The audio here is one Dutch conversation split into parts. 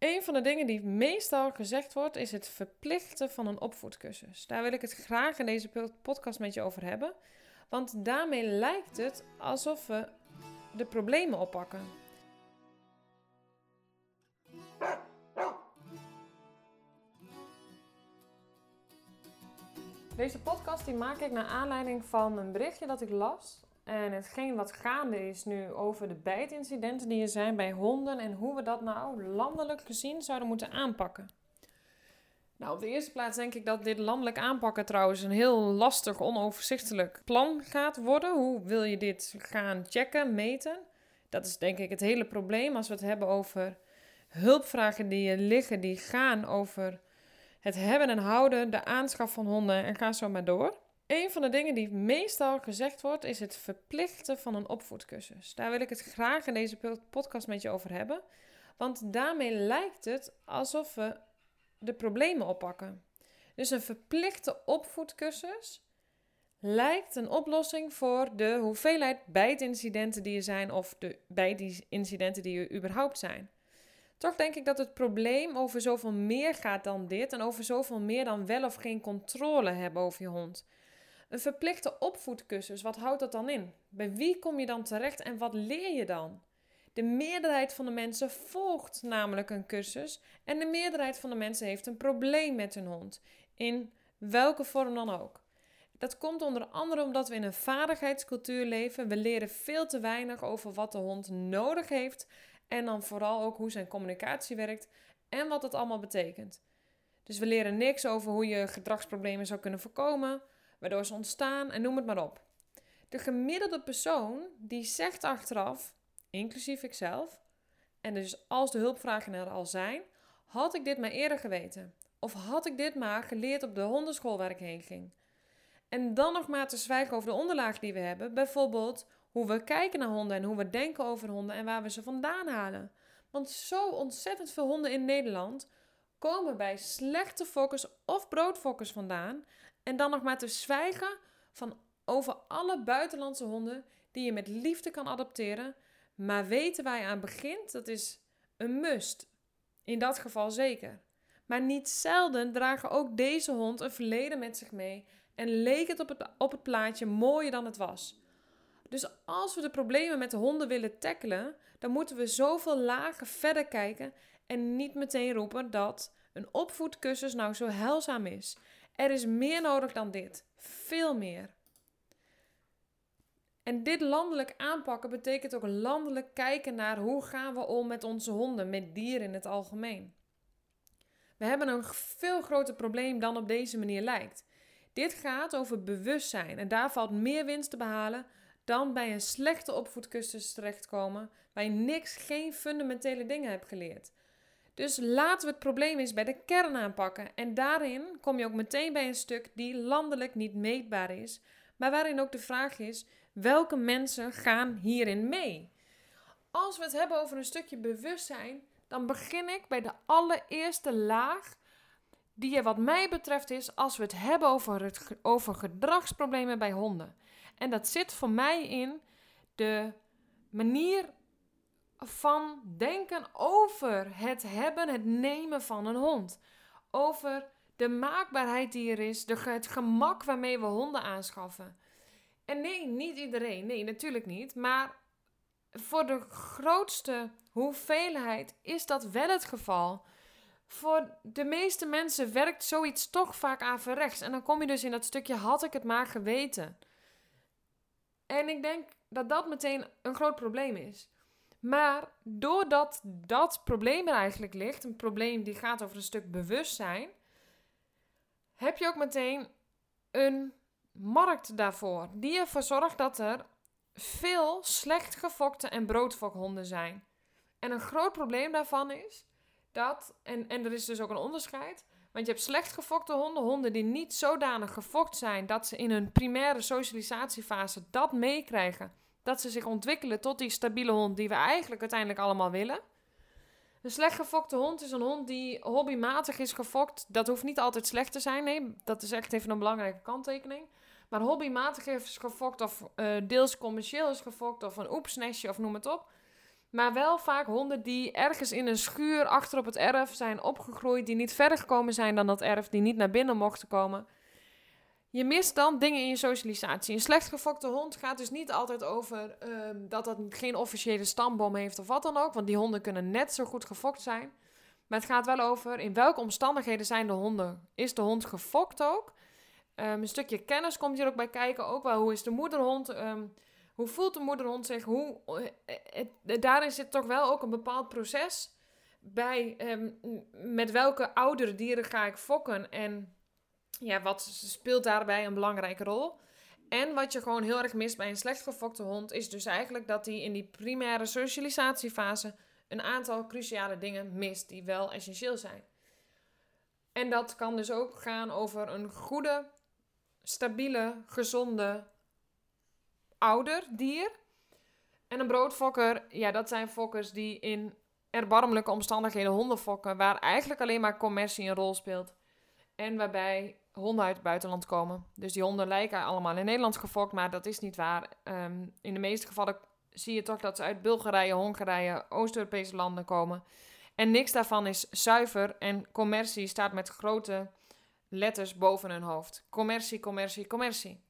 Een van de dingen die meestal gezegd wordt, is het verplichten van een opvoedcursus. Daar wil ik het graag in deze podcast met je over hebben. Want daarmee lijkt het alsof we de problemen oppakken. Deze podcast die maak ik naar aanleiding van een berichtje dat ik las en hetgeen wat gaande is nu over de bijtincidenten die er zijn bij honden en hoe we dat nou landelijk gezien zouden moeten aanpakken. Nou, op de eerste plaats denk ik dat dit landelijk aanpakken trouwens een heel lastig, onoverzichtelijk plan gaat worden. Hoe wil je dit gaan checken, meten? Dat is denk ik het hele probleem als we het hebben over hulpvragen die er liggen, die gaan over het hebben en houden, de aanschaf van honden en ga zo maar door. Een van de dingen die meestal gezegd wordt, is het verplichten van een opvoedcursus. Daar wil ik het graag in deze podcast met je over hebben. Want daarmee lijkt het alsof we de problemen oppakken. Dus een verplichte opvoedcursus lijkt een oplossing voor de hoeveelheid bijtincidenten die er zijn of de bijtincidenten die er überhaupt zijn. Toch denk ik dat het probleem over zoveel meer gaat dan dit en over zoveel meer dan wel of geen controle hebben over je hond. Een verplichte opvoedcursus, wat houdt dat dan in? Bij wie kom je dan terecht en wat leer je dan? De meerderheid van de mensen volgt namelijk een cursus en de meerderheid van de mensen heeft een probleem met hun hond, in welke vorm dan ook. Dat komt onder andere omdat we in een vaardigheidscultuur leven. We leren veel te weinig over wat de hond nodig heeft en dan vooral ook hoe zijn communicatie werkt en wat het allemaal betekent. Dus we leren niks over hoe je gedragsproblemen zou kunnen voorkomen, waardoor ze ontstaan en noem het maar op. De gemiddelde persoon die zegt achteraf, inclusief ikzelf, en dus als de hulpvragen er al zijn, had ik dit maar eerder geweten. Of had ik dit maar geleerd op de hondenschool waar ik heen ging. En dan nog maar te zwijgen over de onderlaag die we hebben. Bijvoorbeeld hoe we kijken naar honden en hoe we denken over honden en waar we ze vandaan halen. Want zo ontzettend veel honden in Nederland komen bij slechte fokkers of broodfokkers vandaan. En dan nog maar te zwijgen van over alle buitenlandse honden die je met liefde kan adopteren. Maar weten je aan begint, dat is een must. In dat geval zeker. Maar niet zelden dragen ook deze hond een verleden met zich mee en leek het op het, op het plaatje mooier dan het was. Dus als we de problemen met de honden willen tackelen, dan moeten we zoveel lagen verder kijken en niet meteen roepen dat een opvoedcursus nou zo heilzaam is. Er is meer nodig dan dit. Veel meer. En dit landelijk aanpakken betekent ook landelijk kijken naar hoe gaan we om met onze honden, met dieren in het algemeen. We hebben een veel groter probleem dan op deze manier lijkt. Dit gaat over bewustzijn en daar valt meer winst te behalen dan bij een slechte opvoedcursus terechtkomen waar je niks, geen fundamentele dingen hebt geleerd. Dus laten we het probleem eens bij de kern aanpakken. En daarin kom je ook meteen bij een stuk die landelijk niet meetbaar is, maar waarin ook de vraag is: welke mensen gaan hierin mee? Als we het hebben over een stukje bewustzijn, dan begin ik bij de allereerste laag, die er wat mij betreft is als we het hebben over, het, over gedragsproblemen bij honden. En dat zit voor mij in de manier van denken over het hebben, het nemen van een hond. Over de maakbaarheid die er is, de, het gemak waarmee we honden aanschaffen. En nee, niet iedereen. Nee, natuurlijk niet. Maar voor de grootste hoeveelheid is dat wel het geval. Voor de meeste mensen werkt zoiets toch vaak averechts. En dan kom je dus in dat stukje had ik het maar geweten. En ik denk dat dat meteen een groot probleem is. Maar doordat dat probleem er eigenlijk ligt, een probleem die gaat over een stuk bewustzijn, heb je ook meteen een markt daarvoor. Die ervoor zorgt dat er veel slecht gefokte en broodfokhonden zijn. En een groot probleem daarvan is dat, en, en er is dus ook een onderscheid, want je hebt slecht gefokte honden, honden die niet zodanig gefokt zijn dat ze in hun primaire socialisatiefase dat meekrijgen. Dat ze zich ontwikkelen tot die stabiele hond die we eigenlijk uiteindelijk allemaal willen. Een slecht gefokte hond is een hond die hobbymatig is gefokt. Dat hoeft niet altijd slecht te zijn. Nee, dat is echt even een belangrijke kanttekening. Maar hobbymatig is gefokt of uh, deels commercieel is gefokt of een oepsnestje of noem het op. Maar wel vaak honden die ergens in een schuur achter op het erf zijn opgegroeid, die niet verder gekomen zijn dan dat erf, die niet naar binnen mochten komen. Je mist dan dingen in je socialisatie. Een slecht gefokte hond gaat dus niet altijd over ehm, dat dat geen officiële stamboom heeft of wat dan ook. Want die honden kunnen net zo goed gefokt zijn. Maar het gaat wel over in welke omstandigheden zijn de honden. Is de hond gefokt ook? Um, een stukje kennis komt hier ook bij kijken. Ook wel hoe is de moederhond? Ehm, hoe voelt de moederhond zich? Hoe, het, daarin zit toch wel ook een bepaald proces bij. met welke oudere dieren ga ik fokken? En ja, wat speelt daarbij een belangrijke rol? En wat je gewoon heel erg mist bij een slecht gefokte hond, is dus eigenlijk dat hij in die primaire socialisatiefase een aantal cruciale dingen mist die wel essentieel zijn. En dat kan dus ook gaan over een goede, stabiele, gezonde ouder dier. En een broodfokker, ja, dat zijn fokkers die in erbarmelijke omstandigheden honden fokken, waar eigenlijk alleen maar commercie een rol speelt. En waarbij honden uit het buitenland komen. Dus die honden lijken allemaal in Nederland gefokt, maar dat is niet waar. Ehm, in de meeste gevallen zie je toch dat ze uit Bulgarije, Hongarije, Oost-Europese landen komen. En niks daarvan is zuiver en commercie staat met grote letters boven hun hoofd. Commercie, commercie, commercie.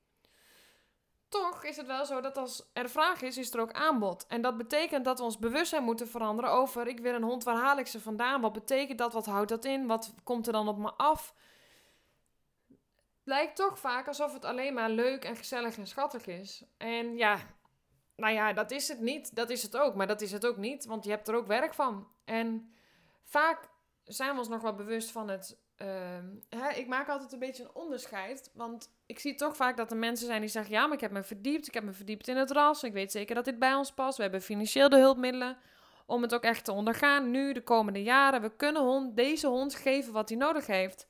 Toch is het wel zo dat als er vraag is, is er ook aanbod. En dat betekent dat we ons bewustzijn moeten veranderen over: ik wil een hond, waar haal ik ze vandaan? Wat betekent dat? Wat houdt dat in? Wat komt er dan op me af? Lijkt toch vaak alsof het alleen maar leuk en gezellig en schattig is. En ja, nou ja, dat is het niet. Dat is het ook. Maar dat is het ook niet, want je hebt er ook werk van. En vaak zijn we ons nog wel bewust van het. Ehm, hè, ik maak altijd een beetje een onderscheid. Want ik zie toch vaak dat er mensen zijn die zeggen: Ja, maar ik heb me verdiept. Ik heb me verdiept in het ras. Ik weet zeker dat dit bij ons past. We hebben financieel de hulpmiddelen om het ook echt te ondergaan. Nu, de komende jaren. We kunnen hond, deze hond geven wat hij nodig heeft.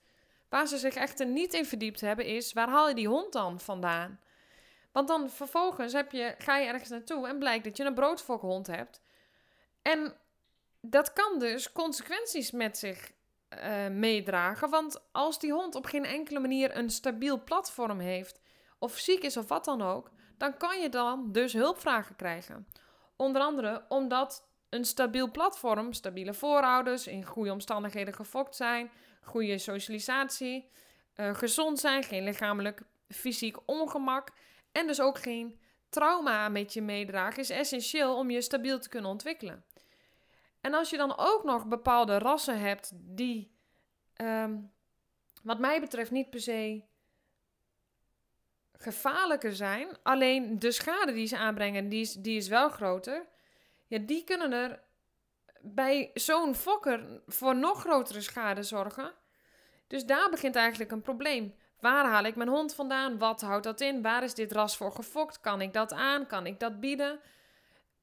Waar ze zich echter niet in verdiept hebben, is waar haal je die hond dan vandaan? Want dan vervolgens heb je, ga je ergens naartoe en blijkt dat je een broodfokhond hebt. En dat kan dus consequenties met zich uh, meedragen. Want als die hond op geen enkele manier een stabiel platform heeft, of ziek is of wat dan ook, dan kan je dan dus hulpvragen krijgen. Onder andere omdat een stabiel platform, stabiele voorouders, in goede omstandigheden gefokt zijn, goede socialisatie, uh, gezond zijn, geen lichamelijk fysiek ongemak en dus ook geen trauma met je meedragen is essentieel om je stabiel te kunnen ontwikkelen. En als je dan ook nog bepaalde rassen hebt die, ehm, wat mij betreft, niet per se gevaarlijker zijn, alleen de schade die ze aanbrengen, die is, die is wel groter. Ja, die kunnen er bij zo'n fokker voor nog grotere schade zorgen. Dus daar begint eigenlijk een probleem. Waar haal ik mijn hond vandaan? Wat houdt dat in? Waar is dit ras voor gefokt? Kan ik dat aan? Kan ik dat bieden?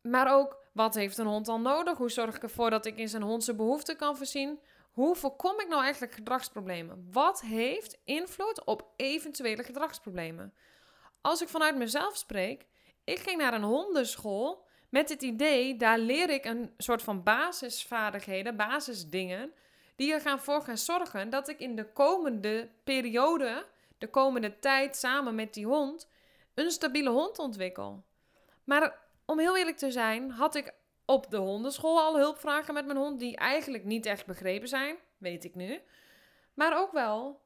Maar ook, wat heeft een hond dan nodig? Hoe zorg ik ervoor dat ik in zijn hond zijn behoeften kan voorzien? Hoe voorkom ik nou eigenlijk gedragsproblemen? Wat heeft invloed op eventuele gedragsproblemen? Als ik vanuit mezelf spreek, ik ging naar een hondenschool met het idee, daar leer ik een soort van basisvaardigheden, basisdingen, die er gaan voor gaan zorgen dat ik in de komende periode, de komende tijd samen met die hond, een stabiele hond ontwikkel. Maar om heel eerlijk te zijn, had ik op de hondenschool al hulpvragen met mijn hond die eigenlijk niet echt begrepen zijn, weet ik nu. Maar ook wel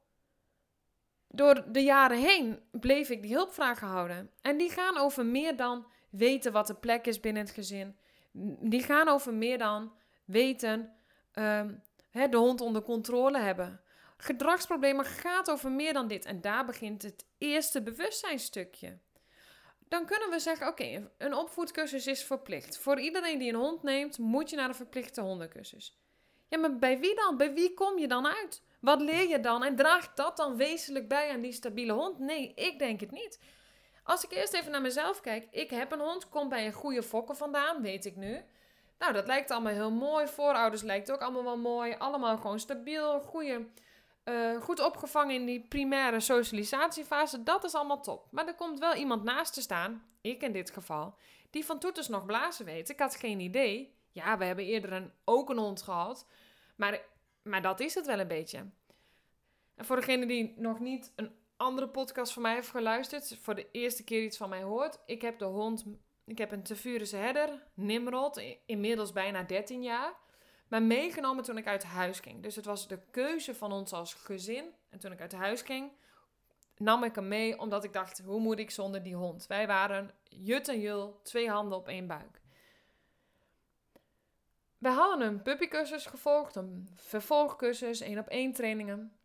door de jaren heen bleef ik die hulpvragen houden. En die gaan over meer dan weten wat de plek is binnen het gezin. Die gaan over meer dan weten ehm, hè, de hond onder controle hebben. Gedragsproblemen gaat over meer dan dit. En daar begint het eerste bewustzijnstukje. Dan kunnen we zeggen: oké, een opvoedcursus is verplicht. Voor iedereen die een hond neemt, moet je naar een verplichte hondencursus. Ja, maar bij wie dan? Bij wie kom je dan uit? Wat leer je dan? En draagt dat dan wezenlijk bij aan die stabiele hond? Nee, ik denk het niet. Als ik eerst even naar mezelf kijk, ik heb een hond, kom bij een goede fokker vandaan, weet ik nu. Nou, dat lijkt allemaal heel mooi. Voorouders lijkt ook allemaal wel mooi. Allemaal gewoon stabiel, goede, uh, goed opgevangen in die primaire socialisatiefase. Dat is allemaal top. Maar er komt wel iemand naast te staan, ik in dit geval, die van toeters nog blazen weet. Ik had geen idee. Ja, we hebben eerder een, ook een hond gehad. Maar, maar dat is het wel een beetje. En voor degene die nog niet een andere podcast van mij heeft geluisterd, voor de eerste keer iets van mij hoort. Ik heb de hond ik heb een Tevurese herder, Nimrod, inmiddels bijna 13 jaar. Maar meegenomen toen ik uit huis ging. Dus het was de keuze van ons als gezin. En toen ik uit huis ging, nam ik hem mee omdat ik dacht, hoe moet ik zonder die hond? Wij waren jut en jul, twee handen op één buik. We hadden een puppycursus gevolgd, een vervolgcursus, één op één trainingen.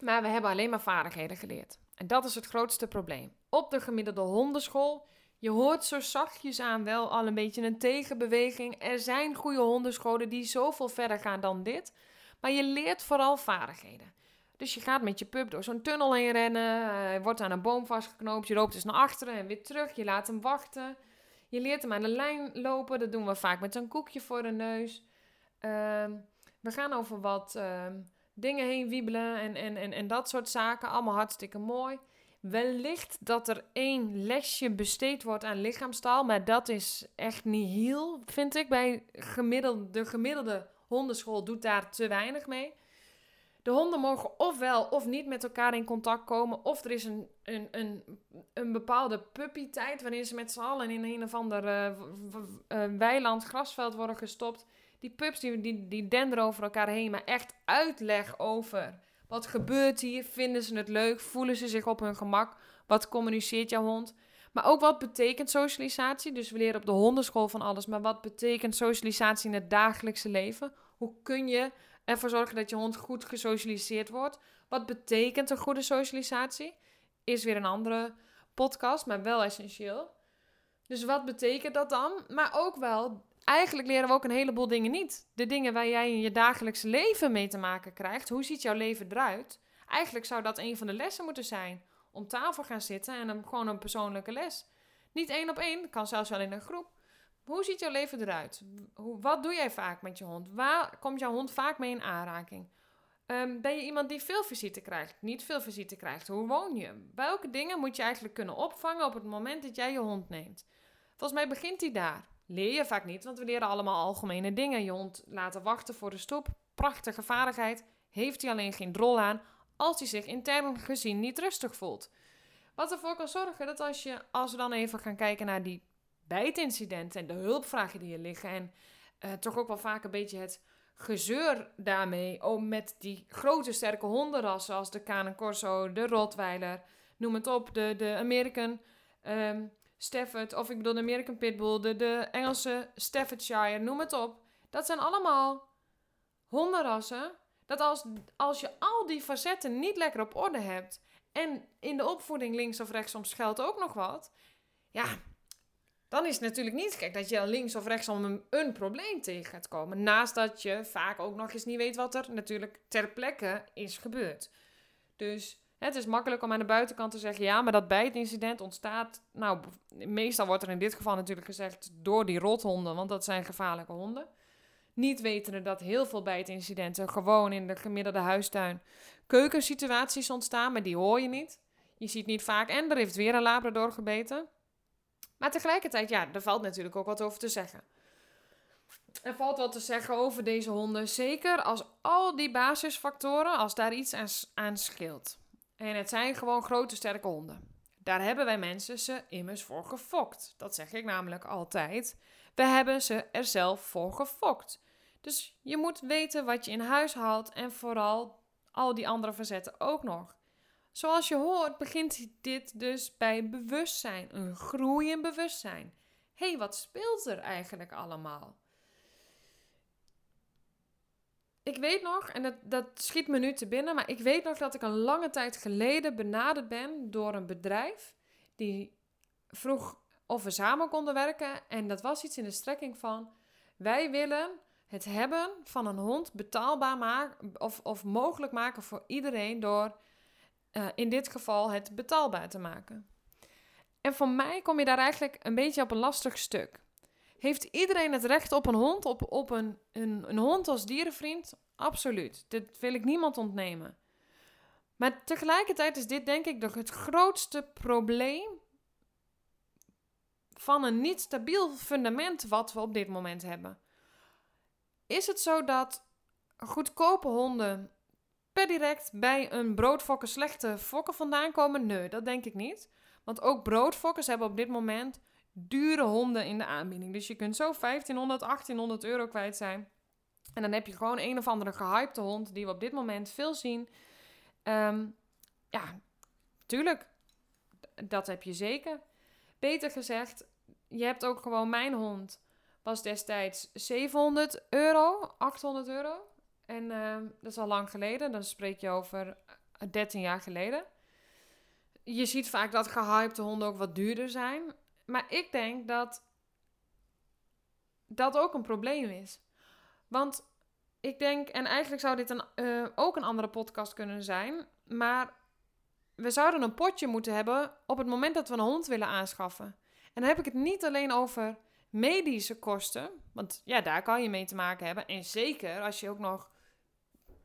Maar we hebben alleen maar vaardigheden geleerd. En dat is het grootste probleem. Op de gemiddelde hondenschool, je hoort zo zachtjes aan wel al een beetje een tegenbeweging. Er zijn goede hondenscholen die zoveel verder gaan dan dit. Maar je leert vooral vaardigheden. Dus je gaat met je pup door zo'n tunnel heen rennen. Hij wordt aan een boom vastgeknoopt. Je loopt dus naar achteren en weer terug. Je laat hem wachten. Je leert hem aan de lijn lopen. Dat doen we vaak met een koekje voor de neus. Ehm, we gaan over wat ehm, dingen heen wiebelen en, en, en, en dat soort zaken. Allemaal hartstikke mooi. Wellicht dat er één lesje besteed wordt aan lichaamstaal, maar dat is echt niet heel, vind ik. Bij de gemiddelde hondenschool doet daar te weinig mee. De honden mogen ofwel of niet met elkaar in contact komen, of er is een, een, een, een bepaalde puppytijd waarin ze met z'n allen in een of ander uh, weiland, grasveld worden gestopt. Die pups die, die, die denderen over elkaar heen, maar echt uitleg over wat gebeurt hier, vinden ze het leuk, voelen ze zich op hun gemak, wat communiceert jouw hond. Maar ook wat betekent socialisatie? Dus we leren op de hondenschool van alles, maar wat betekent socialisatie in het dagelijkse leven? Hoe kun je ervoor zorgen dat je hond goed gesocialiseerd wordt? Wat betekent een goede socialisatie? Is weer een andere podcast, maar wel essentieel. Dus wat betekent dat dan? Maar ook wel, eigenlijk leren we ook een heleboel dingen niet. De dingen waar jij in je dagelijkse leven mee te maken krijgt. Hoe ziet jouw leven eruit? Eigenlijk zou dat een van de lessen moeten zijn. Om tafel gaan zitten en een, gewoon een persoonlijke les. Niet één op één, kan zelfs wel in een groep. Hoe ziet jouw leven eruit? Wat doe jij vaak met je hond? Waar komt jouw hond vaak mee in aanraking? Ehm, ben je iemand die veel visite krijgt? Niet veel visite krijgt? Hoe woon je? Welke dingen moet je eigenlijk kunnen opvangen op het moment dat jij je hond neemt? Volgens mij begint hij daar. Leer je vaak niet, want we leren allemaal algemene dingen. Je hond laten wachten voor de stoep. Prachtige vaardigheid. Heeft hij alleen geen drol aan als hij zich intern gezien niet rustig voelt. Wat ervoor kan zorgen dat als, je, als we dan even gaan kijken naar die bijtincidenten en de hulpvragen die er liggen. En uh, toch ook wel vaak een beetje het gezeur daarmee. Oh, met die grote sterke hondenrassen als de Canin Corso, de Rottweiler, noem het op, de, de American um, Stafford, of ik bedoel de American Pitbull, de, Engelse Staffordshire, noem het op. Dat zijn allemaal hondenrassen. Dat als, als je al die facetten niet lekker op orde hebt en in de opvoeding links of rechts soms schuilt ook nog wat, ja, dan is het natuurlijk niet gek dat je links of rechts om een, een, probleem tegen gaat komen. Naast dat je vaak ook nog eens niet weet wat er natuurlijk ter plekke is gebeurd. Dus het is makkelijk om aan de buitenkant te zeggen, ja, maar dat bijtincident ontstaat, nou, meestal wordt er in dit geval natuurlijk gezegd door die rothonden, want dat zijn gevaarlijke honden. Niet wetende dat heel veel bijtincidenten gewoon in de gemiddelde huistuin keukensituaties ontstaan, maar die hoor je niet. Je ziet niet vaak, en er heeft weer een labrador gebeten. Maar tegelijkertijd, ja, er valt natuurlijk ook wat over te zeggen. Er valt wat te zeggen over deze honden, zeker als al die basisfactoren, als daar iets aan, aan scheelt. En het zijn gewoon grote, sterke honden. Daar hebben wij mensen ze immers voor gefokt. Dat zeg ik namelijk altijd. We hebben ze er zelf voor gefokt. Dus je moet weten wat je in huis haalt en vooral al die andere verzetten ook nog. Zoals je hoort begint dit dus bij bewustzijn, een groei in bewustzijn. Hé, hey, wat speelt er eigenlijk allemaal? Ik weet nog, en dat, dat schiet me nu te binnen, maar ik weet nog dat ik een lange tijd geleden benaderd ben door een bedrijf die vroeg of we samen konden werken. En dat was iets in de strekking van: wij willen het hebben van een hond betaalbaar maken of, of mogelijk maken voor iedereen door uh, in dit geval het betaalbaar te maken. En voor mij kom je daar eigenlijk een beetje op een lastig stuk. Heeft iedereen het recht op een hond, op, op een, een, een hond als dierenvriend? Absoluut. Dit wil ik niemand ontnemen. Maar tegelijkertijd is dit denk ik het grootste probleem van een niet stabiel fundament wat we op dit moment hebben. Is het zo dat goedkope honden per direct bij een broodfokker slechte fokken vandaan komen? Nee, dat denk ik niet. Want ook broodfokkers hebben op dit moment dure honden in de aanbieding. Dus je kunt zo 1500, 1800 euro kwijt zijn. En dan heb je gewoon een of andere gehypte hond die we op dit moment veel zien. Ehm, ja, tuurlijk. Dat heb je zeker. Beter gezegd, je hebt ook gewoon mijn hond. Was destijds 700 euro, 800 euro. En ehm, dat is al lang geleden. Dan spreek je over 13 jaar geleden. Je ziet vaak dat gehypte honden ook wat duurder zijn. Maar ik denk dat dat ook een probleem is. Want ik denk, en eigenlijk zou dit een, uh, ook een andere podcast kunnen zijn. Maar we zouden een potje moeten hebben op het moment dat we een hond willen aanschaffen. En dan heb ik het niet alleen over medische kosten. Want ja, daar kan je mee te maken hebben. En zeker als je ook nog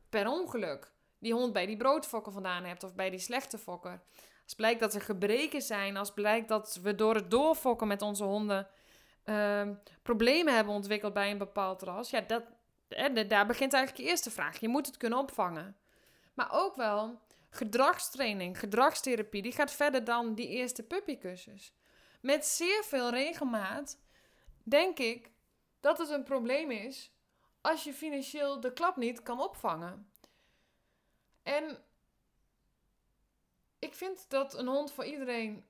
per ongeluk die hond bij die broodfokker vandaan hebt of bij die slechte fokker. Als blijkt dat er gebreken zijn, als blijkt dat we door het doorfokken met onze honden uh, problemen hebben ontwikkeld bij een bepaald ras, ja, dat, daar begint eigenlijk je eerste vraag. Je moet het kunnen opvangen. Maar ook wel gedragstraining, gedragstherapie, die gaat verder dan die eerste puppycursus. Met zeer veel regelmaat denk ik dat het een probleem is als je financieel de klap niet kan opvangen. En ik vind dat een hond voor iedereen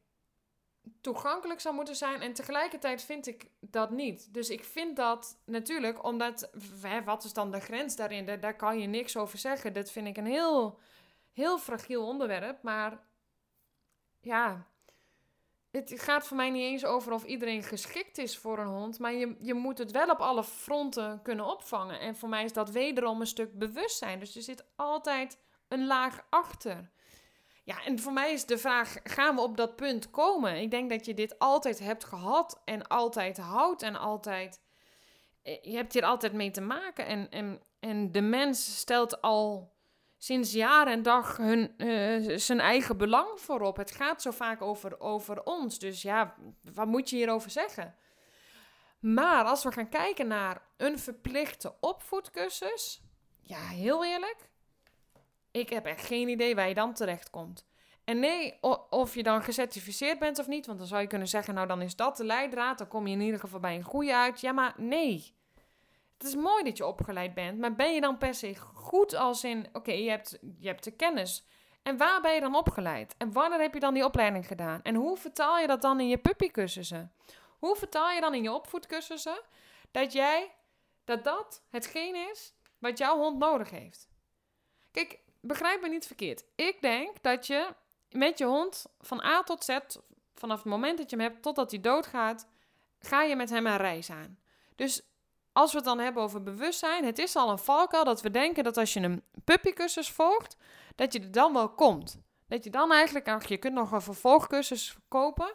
toegankelijk zou moeten zijn. En tegelijkertijd vind ik dat niet. Dus ik vind dat natuurlijk, omdat. wat is dan de grens daarin? Daar, daar kan je niks over zeggen. Dat vind ik een heel, heel fragiel onderwerp. Maar ja. Het gaat voor mij niet eens over of iedereen geschikt is voor een hond. Maar je, je moet het wel op alle fronten kunnen opvangen. En voor mij is dat wederom een stuk bewustzijn. Dus er zit altijd een laag achter. Ja, en voor mij is de vraag: gaan we op dat punt komen? Ik denk dat je dit altijd hebt gehad en altijd houdt en altijd. Eh, je hebt hier altijd mee te maken. En, en, en de mens stelt al sinds jaar en dag hun, uh, zijn eigen belang voorop. Het gaat zo vaak over, over ons. Dus ja, wat moet je hierover zeggen? Maar als we gaan kijken naar een verplichte opvoedcursus, ja, heel eerlijk, ik heb echt geen idee waar je dan terecht komt. En nee, of je dan gecertificeerd bent of niet, want dan zou je kunnen zeggen, nou dan is dat de leidraad, dan kom je in ieder geval bij een goede uit. Ja, maar nee. Het is mooi dat je opgeleid bent, maar ben je dan per se goed als in, oké, je, hebt, je hebt de kennis. En waar ben je dan opgeleid? En wanneer heb je dan die opleiding gedaan? En hoe vertaal je dat dan in je puppycursussen? Hoe vertaal je dan in je opvoedcursussen dat jij, dat dat hetgeen is wat jouw hond nodig heeft? Kijk, begrijp me niet verkeerd. Ik denk dat je met je hond van A tot Z, vanaf het moment dat je hem hebt totdat hij doodgaat, ga je met hem een reis aan. Dus als we het dan hebben over bewustzijn, het is al een valkuil dat we denken dat als je een puppycursus volgt, dat je er dan wel komt. Dat je dan eigenlijk, je kunt nog een vervolgcursus kopen,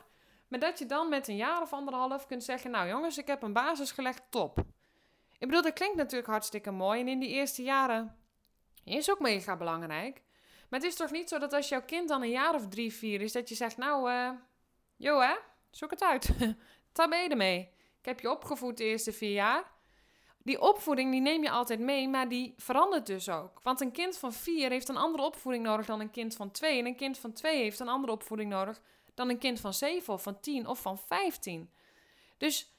maar dat je dan met een jaar of anderhalf kunt zeggen, nou jongens, ik heb een basis gelegd, top. Ik bedoel, dat klinkt natuurlijk hartstikke mooi en in die eerste jaren is ook mega belangrijk. Maar het is toch niet zo dat als jouw kind dan een jaar of drie, vier is, dat je zegt, nou, uh, joh hè, zoek het uit. Ta mee ermee. Ik heb je opgevoed de eerste vier jaar. Die opvoeding die neem je altijd mee, maar die verandert dus ook. Want een kind van vier heeft een andere opvoeding nodig dan een kind van twee. En een kind van twee heeft een andere opvoeding nodig dan een kind van zeven of van tien of van vijftien. Dus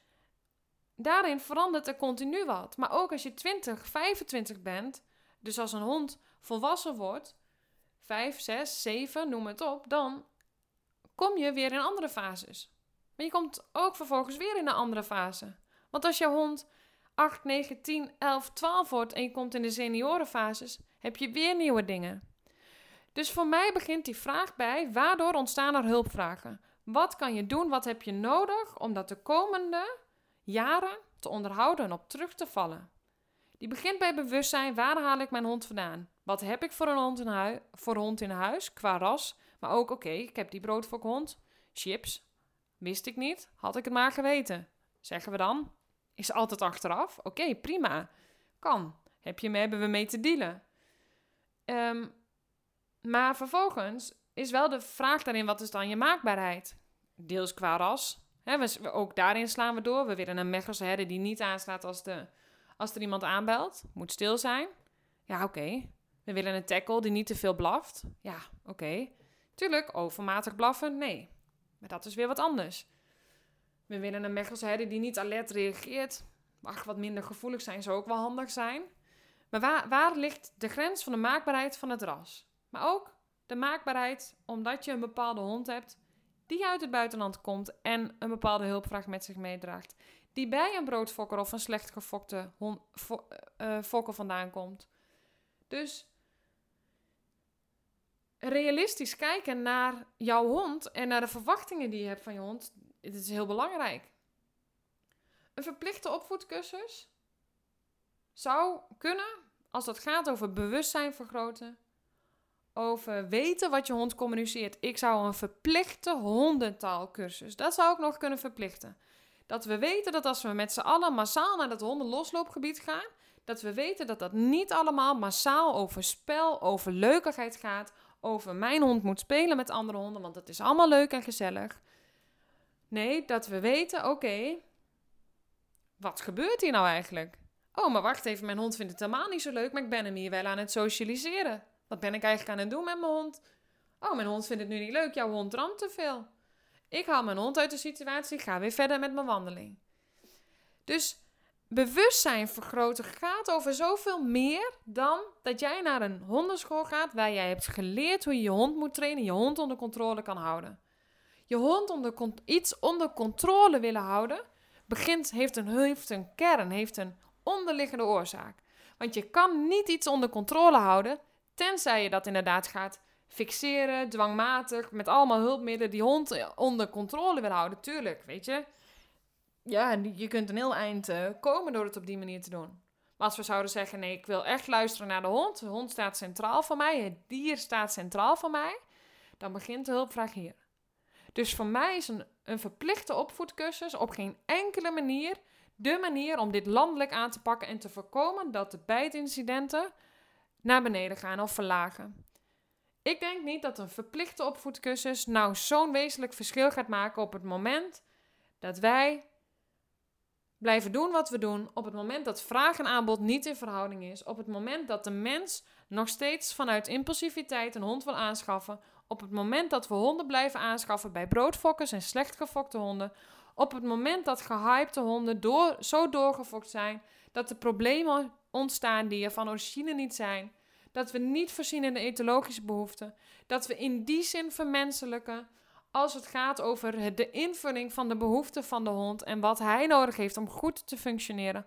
daarin verandert er continu wat. Maar ook als je 20, 25 bent, dus als een hond volwassen wordt, 5, 6, 7, noem het op, dan kom je weer in andere fases. Maar je komt ook vervolgens weer in een andere fase. Want als jouw hond 8, 9, 10, 11, 12 wordt en je komt in de seniorenfases, heb je weer nieuwe dingen. Dus voor mij begint die vraag bij: waardoor ontstaan er hulpvragen? Wat kan je doen? Wat heb je nodig om dat de komende jaren te onderhouden en op terug te vallen? Die begint bij bewustzijn: waar haal ik mijn hond vandaan? Wat heb ik voor een hond in, huis, voor hond in huis qua ras? Maar ook, oké, ik heb die broodfokhond. Chips. Wist ik niet. Had ik het maar geweten. Zeggen we dan. Is altijd achteraf. Oké, prima. Kan. Heb je, hebben we mee te dealen. Ehm, maar vervolgens is wel de vraag daarin: wat is dan je maakbaarheid? Deels qua ras. we, ook daarin slaan we door. We willen een Mechelse herder die niet aanslaat als, de, als er iemand aanbelt. Moet stil zijn. Ja, oké. We willen een tackle die niet te veel blaft. Ja, oké. Tuurlijk, overmatig blaffen, nee. Maar dat is weer wat anders. We willen een Mechelse die niet alert reageert. Mag wat minder gevoelig zijn, zou ook wel handig zijn. Maar waar, waar ligt de grens van de maakbaarheid van het ras? Maar ook de maakbaarheid omdat je een bepaalde hond hebt die uit het buitenland komt en een bepaalde hulpvraag met zich meedraagt. Die bij een broodfokker of een slecht gefokte hond, uh, fokker vandaan komt. Dus realistisch kijken naar jouw hond en naar de verwachtingen die je hebt van je hond, dit is heel belangrijk. Een verplichte opvoedcursus zou kunnen, als dat gaat over bewustzijn vergroten, over weten wat je hond communiceert. Ik zou een verplichte hondentaalkursus, dat zou ik nog kunnen verplichten. Dat we weten dat als we met z'n allen massaal naar dat hondenlosloopgebied gaan, dat we weten dat dat niet allemaal massaal over spel, over leukigheid gaat, over mijn hond moet spelen met andere honden, want dat is allemaal leuk en gezellig. Nee, dat we weten, oké, wat gebeurt hier nou eigenlijk? Oh, maar wacht even, mijn hond vindt het helemaal niet zo leuk, maar ik ben hem hier wel aan het socialiseren. Wat ben ik eigenlijk aan het doen met mijn hond? Oh, mijn hond vindt het nu niet leuk, jouw hond ramt te veel. Ik haal mijn hond uit de situatie, ga weer verder met mijn wandeling. Dus bewustzijn vergroten gaat over zoveel meer dan dat jij naar een hondenschool gaat waar jij hebt geleerd hoe je je hond moet trainen, je hond onder controle kan houden. Je hond onder, iets onder controle willen houden, begint, heeft, een, heeft een kern, heeft een onderliggende oorzaak. Want je kan niet iets onder controle houden, tenzij je dat inderdaad gaat fixeren, dwangmatig, met allemaal hulpmiddelen die hond onder controle wil houden. Tuurlijk, weet je ja, je kunt een heel eind uh, komen door het op die manier te doen. Maar als we zouden zeggen, nee, ik wil echt luisteren naar de hond. De hond staat centraal voor mij. Het dier staat centraal voor mij. Dan begint de hulpvraag hier. Dus voor mij is een, een verplichte opvoedcursus op geen enkele manier de manier om dit landelijk aan te pakken en te voorkomen dat de bijtincidenten naar beneden gaan of verlagen. Ik denk niet dat een verplichte opvoedcursus nou zo'n wezenlijk verschil gaat maken op het moment dat wij blijven doen wat we doen op het moment dat vraag en aanbod niet in verhouding is, op het moment dat de mens nog steeds vanuit impulsiviteit een hond wil aanschaffen, op het moment dat we honden blijven aanschaffen bij broodfokkers en slecht gefokte honden, op het moment dat gehypte honden door, zo doorgefokt zijn dat er problemen ontstaan die er van origine niet zijn, dat we niet voorzien in de etologische behoeften, dat we in die zin vermenselijken als het gaat over de invulling van de behoeften van de hond en wat hij nodig heeft om goed te functioneren.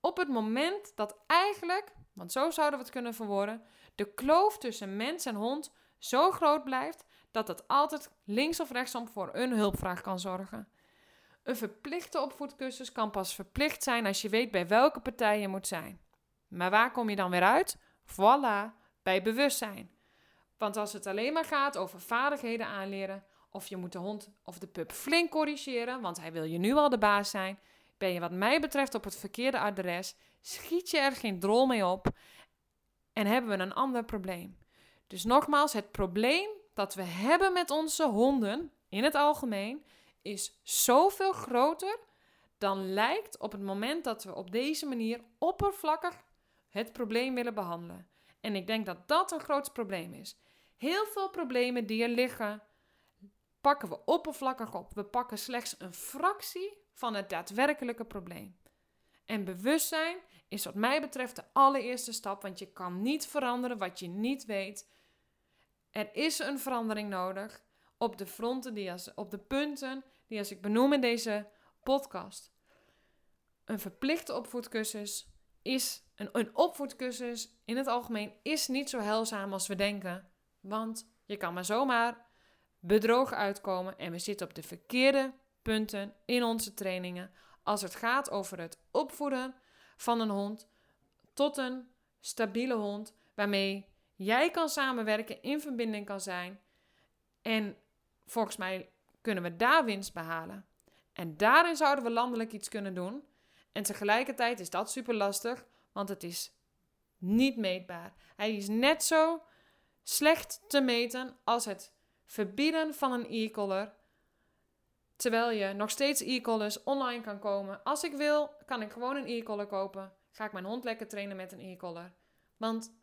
Op het moment dat eigenlijk, want zo zouden we het kunnen verwoorden, de kloof tussen mens en hond zo groot blijft dat het altijd links of rechtsom voor een hulpvraag kan zorgen. Een verplichte opvoedcursus kan pas verplicht zijn als je weet bij welke partij je moet zijn. Maar waar kom je dan weer uit? Voilà, bij bewustzijn. Want als het alleen maar gaat over vaardigheden aanleren, of je moet de hond of de pup flink corrigeren, want hij wil je nu al de baas zijn. Ben je wat mij betreft op het verkeerde adres, schiet je er geen drol mee op en hebben we een ander probleem. Dus nogmaals, het probleem dat we hebben met onze honden in het algemeen is zoveel groter dan lijkt op het moment dat we op deze manier oppervlakkig het probleem willen behandelen. En ik denk dat dat een groot probleem is. Heel veel problemen die er liggen pakken we oppervlakkig op. We pakken slechts een fractie van het daadwerkelijke probleem. En bewustzijn is wat mij betreft de allereerste stap, want je kan niet veranderen wat je niet weet. Er is een verandering nodig op de fronten, die als, op de punten die als ik benoem in deze podcast. Een verplichte opvoedcursus is een, een opvoedcursus in het algemeen is niet zo heilzaam als we denken. Want je kan maar zomaar bedrogen uitkomen en we zitten op de verkeerde punten in onze trainingen als het gaat over het opvoeden van een hond tot een stabiele hond waarmee jij kan samenwerken, in verbinding kan zijn. En volgens mij kunnen we daar winst behalen. En daarin zouden we landelijk iets kunnen doen. En tegelijkertijd is dat super lastig, want het is niet meetbaar. Hij is net zo slecht te meten als het verbieden van een e-collar. Terwijl je nog steeds e-collars online kan komen. Als ik wil, kan ik gewoon een e-collar kopen. Ga ik mijn hond lekker trainen met een e-collar. Want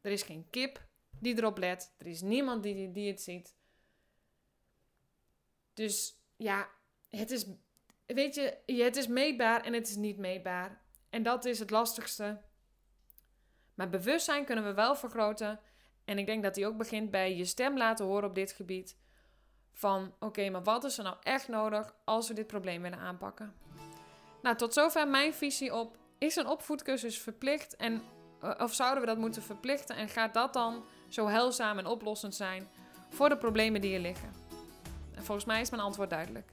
er is geen kip die erop let. Er is niemand die, die het ziet. Dus ja, het is, weet je, het is meetbaar en het is niet meetbaar. En dat is het lastigste. Maar bewustzijn kunnen we wel vergroten. En ik denk dat die ook begint bij je stem laten horen op dit gebied. Van oké, maar wat is er nou echt nodig als we dit probleem willen aanpakken? Nou, tot zover mijn visie op: is een opvoedcursus verplicht? En, eh, of zouden we dat moeten verplichten? En gaat dat dan zo heilzaam en oplossend zijn voor de problemen die er liggen? En volgens mij is mijn antwoord duidelijk.